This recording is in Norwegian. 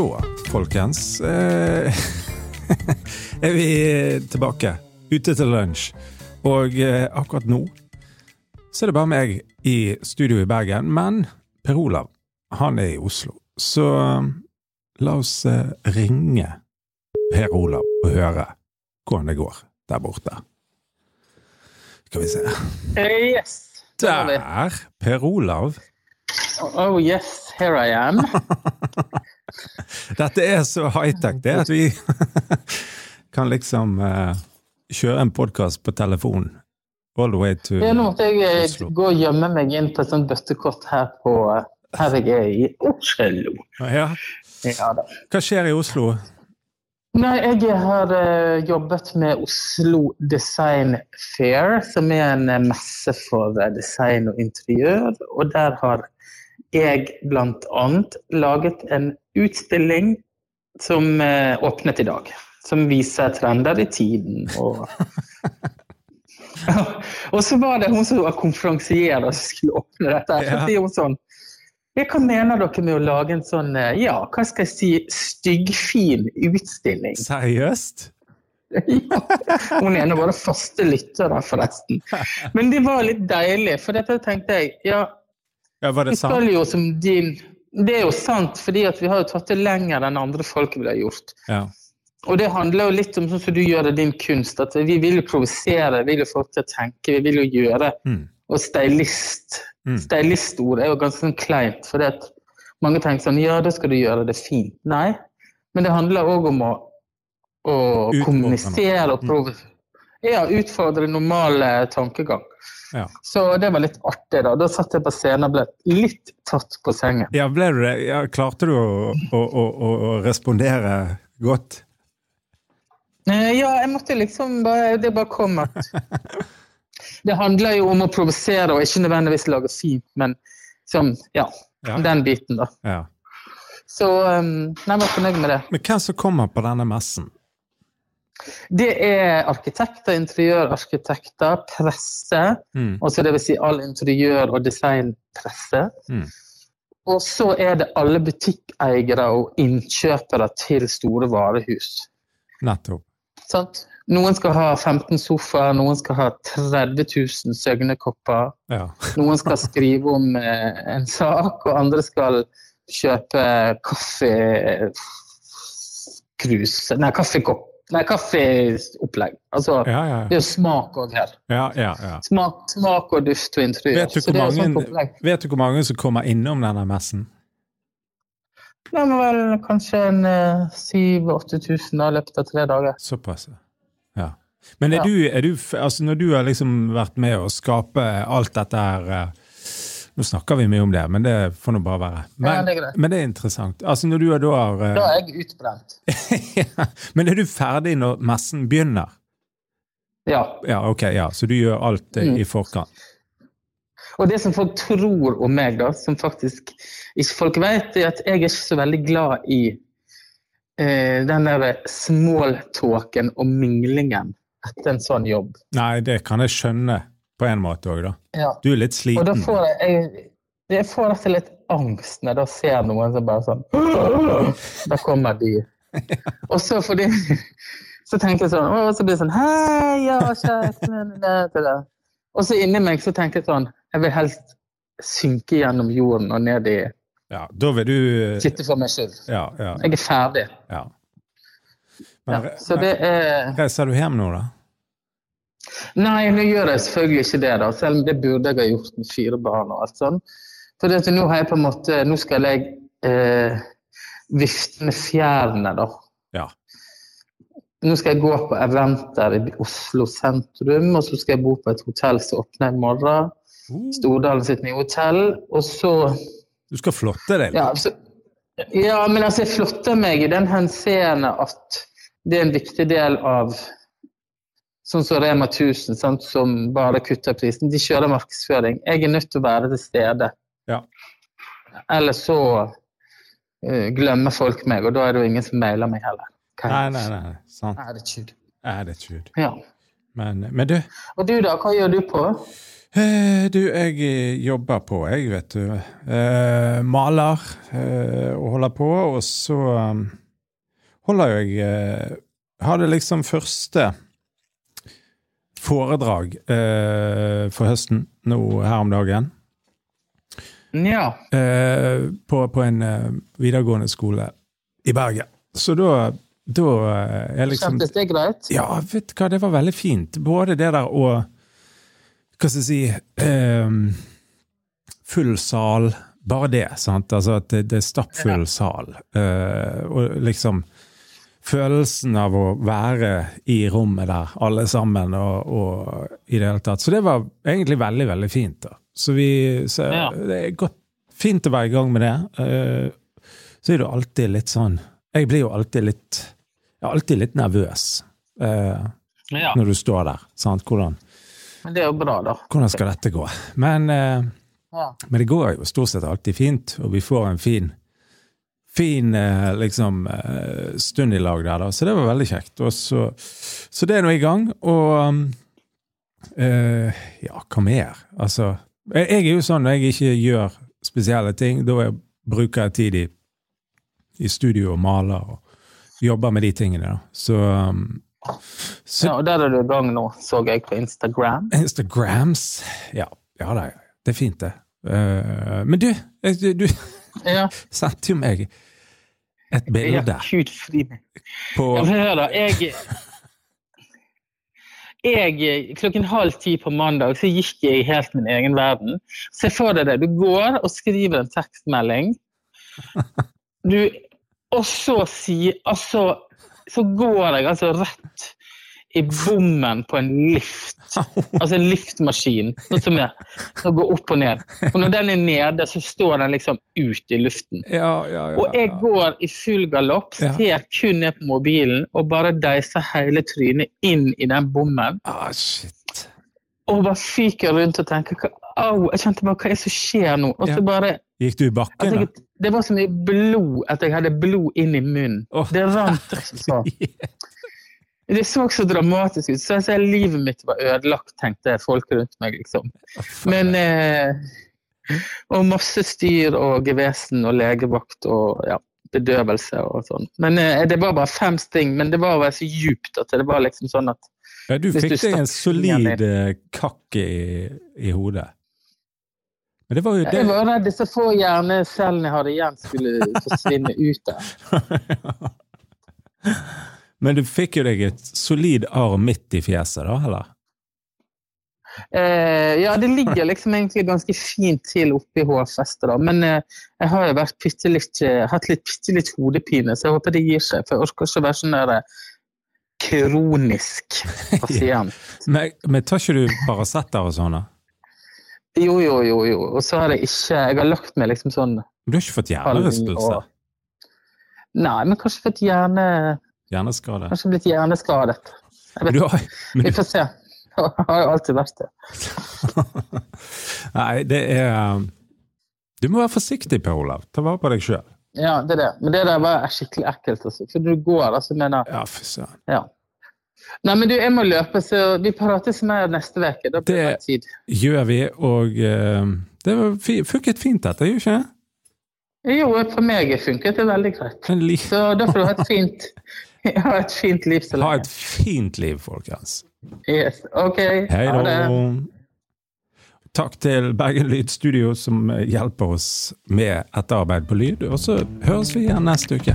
Da, folkens, eh, er vi tilbake. Ute til lunsj. Og eh, akkurat nå så er det bare meg i studio i Bergen. Men Per Olav, han er i Oslo. Så eh, la oss eh, ringe Per Olav og høre hvordan det går der borte. Skal vi se. Eh, yes. Der. Der! Per Olav. Oh yes, here I am. Dette er så high-tech, det, at vi kan liksom uh, kjøre en podkast på telefon. All the way to Ja, nå måtte jeg eh, Oslo. gå og gjemme meg inn på et sånt bøttekott her på eh, her jeg er i Oslo. Ja. Ja da. Hva skjer i Oslo? Nei, jeg har eh, jobbet med Oslo Design Fair, som er en eh, messe for eh, design og interiør. Og der har jeg annet laget en utstilling som eh, åpnet i dag. Som viser trender i tiden og Og så var det hun som var konferansier og skulle åpne dette. Så Ja. sier hun sånn Hva mener dere med å lage en sånn, eh, ja, hva skal jeg si, styggfin utstilling? Seriøst? Ja. Hun er en av våre faste lyttere, forresten. Men det var litt deilig, for dette tenkte jeg ja, Ja, var det sant? jo som din Det er jo sant, fordi at vi har jo tatt det lenger enn andre folk ville ha gjort. Ja. Og det handler jo litt om sånn som du gjør det din kunst, at vi vil jo provosere, vi vil jo få til å tenke, vi vil jo gjøre. Mm. Og stylist. Mm. Stylistord er jo ganske sånn kleint, for mange tenker sånn ja, da skal du gjøre det fint. Nei, men det handler òg om å, å kommunisere og Mm. Ja, utfordre normal eh, tankegang. Ja. Så det var litt artig, da. Da satt jeg på scenen og ble litt tatt på sengen. ja, ble du det? Ja, klarte du å, å, å, å, respondere godt? Eh, Ja, jeg måtte liksom bare Det bare kom at Det handler jo om å provosere og ikke nødvendigvis lage fint, men som Ja, Ja. den biten, da. ja. Så um, jeg var fornøyd med det. Men hvem som kommer på denne messen? Det er arkitekter, interiørarkitekter, presse, Mm. altså vil si all interiør- og designpresse. Mm. Og så er det alle butikkeiere og innkjøpere til store varehus. Nettopp. Sant? Noen skal ha 15 sofaer, noen skal ha 30 000 søgnekopper. Ja. Noen skal skrive om eh, en sak, og andre skal kjøpe kaffekrus Nei, kaffekopp. Nei, kaffeopplegg. Altså, Ja, ja, det er jo smak òg her. ja, ja, ja. Smak, smak og duft og interiør. Vet du, hvor er sånn mange, vet du hvor mange som kommer innom denne messen? Det var vel kanskje en uh, 7000-8000 i løpet av tre dager. Såpass, ja. Men er du, er du, altså når du har liksom vært med å skape alt dette her eh, Nå snakker vi mye om det, men det får nå bare være. Men, Ja, det men det er interessant. Altså når du er da har eh, Da er jeg utbrent. ja. Men er du ferdig når messen begynner? Ja. Ja, ok, ja. Så du gjør alt eh, Mm. i forkant? Og det som folk tror om meg, da, som faktisk ikke folk vet, er at jeg er ikke så veldig glad i eh, den derre smalltalken og minglingen etter en sånn jobb. Nei, det kan jeg skjønne på en måte òg, da. Ja. Du er litt sliten. Og da får jeg, jeg, jeg får nesten litt angst når jeg da ser noen som bare sånn Da kommer de. Og så fordi Så tenker jeg sånn Og så blir det sånn Hei, ja, kjære men det, det, det. Og så inni meg så tenker jeg sånn Jeg vil helst synke gjennom jorden og ned i Ja, da vil du Sitte for meg selv. Ja, ja. Jeg er ferdig. ja. Ja, Men, så det er Reiser du hjem nå, da? Nei, nå gjør jeg selvfølgelig ikke det, da, selv om det burde jeg ha gjort med fire barn og alt sånn. For det nå har jeg på en måte Nå skal jeg eh, vifte med fjærene, da. Ja. Nå skal jeg gå på eventer i Oslo sentrum, og så skal jeg bo på et hotell som åpner i morgen. Stordalen sitt nye hotell. Og så Du skal flotte deg? Ja, så, ja men altså, jeg flotter meg i den henseende at det er en viktig del av Sånn som Rema 1000, sant, som bare kutter prisen. De kjører markedsføring. Jeg er nødt til å være til stede. Ja. Ellers så uh, glemmer folk meg, og da er det jo ingen som mailer meg heller. Nei, nei, nei. Sant. Attitude. Attitude. Ja. Men, men du, Og du da, hva gjør du på? Eh, du, jeg jobber på, jeg, vet du. Eh, maler eh, og holder på, og så um, holder jeg eh, det liksom første foredrag eh, for høsten nå her om dagen. Ja. Eh, på, på en eh, videregående skole i Bergen. Så da, da eh, er liksom Kjentes det greit? Ja, vet du hva, det var veldig fint. Både det der og Hva skal jeg si ehm, Full sal. Bare det, sant? Altså at det, det er stappfull sal. Eh, og liksom Følelsen av å være i rommet der, alle sammen, og, og i det hele tatt. Så det var egentlig veldig, veldig fint. da. Så vi så Ja. Det er godt, fint å være i gang med det. Eh, så er det alltid litt sånn Jeg blir jo alltid litt Jeg er alltid litt nervøs eh, Ja. når du står der. Sant? Hvordan, Men det er jo bra, da. hvordan skal dette gå? Men, eh, Ja. men det går jo stort sett alltid fint, og vi får en fin fin eh, liksom eh, stund i lag der, da. Så det var veldig kjekt. Og så, så det er nå i gang. Og um, ja, hva mer? Altså jeg, jeg er jo sånn når jeg ikke gjør spesielle ting, da jeg bruker jeg tid i, i studio og maler og jobber med de tingene, da. Så, um, så ja. Og der er du i gang nå, så jeg på Instagram. Instagrams Ja, ja da, det er fint, det. Uh, men du, du Ja. sendte jo meg et bilde på Ja, hør da, jeg jeg, klokken halv ti på mandag så gikk jeg helt min egen verden. Se for deg det. Du går og skriver en tekstmelding. Du, og så sier altså, så går jeg altså rett i bommen på en lift. Altså en liftmaskin, som som går opp og ned. Og når den er nede, så står den liksom ut i luften. Ja, ja, ja. Og jeg går i full galopp, ser kun ned på mobilen og bare deiser hele trynet inn i den bommen. Ah, shit. Og bare fyker rundt og tenker Au! Jeg kjente bare hva er det som skjer nå? Og så bare Gikk du i bakken, at jeg, Det var så mye blod at jeg hadde blod inn i munnen. Oh. Det rant altså. Det så så dramatisk ut. Så jeg ser livet mitt var ødelagt, tenkte folk rundt meg, liksom. Men eh, Og masse styr og gevesen og legevakt og ja, bedøvelse og sånn. Men eh, Det var bare fem sting, men det var bare så djupt at det var liksom sånn at Ja, du fikk deg en solid eh, kakk i, i hodet. Men det var jo Jeg var redd disse få hjernecellene jeg hadde igjen, skulle forsvinne ut der. Men du fikk jo deg et solid arr midt i fjeset, da, eller? Eh, ja, det ligger liksom egentlig ganske fint til oppi hårfestet, da. Men eh, jeg har jo vært bitte litt, eh, hatt litt, bitte litt hodepine, så jeg håper det gir seg. For jeg orker ikke å være sånn der eh, kronisk pasient. Men, men tar ikke du Paracet og sånn, da? Jo, jo, jo, jo. Og så har jeg ikke Jeg har lagt meg liksom sånn Du har ikke fått hjernerystelse? Nei, men kanskje fått hjerne... Hjerneskade? Kanskje blitt hjerneskadet. Jeg vet, Du har, men vi får se. Det har jo alltid vært det. Nei, det er um, Du må være forsiktig, Per Olav. Ta vare på deg sjøl. Ja, det er det. Men det der var skikkelig ekkelt. Altså. For du går, altså, mener Ja, fy søren. Ja. Nei, men du, jeg må løpe, så vi prates mer neste uke. Da blir det Det- tid. Gjør vi, og uh, det funket fint, dette, gjør ikke det? Jo, for meg funket det veldig greit. Så da får du ha et fint, ha et fint liv så ha et fint liv, folkens. Yes. Ok, Hei ha det. Takk til Bergen Lydstudio som hjelper oss med etterarbeid på lyd. Og så høres vi igjen neste uke.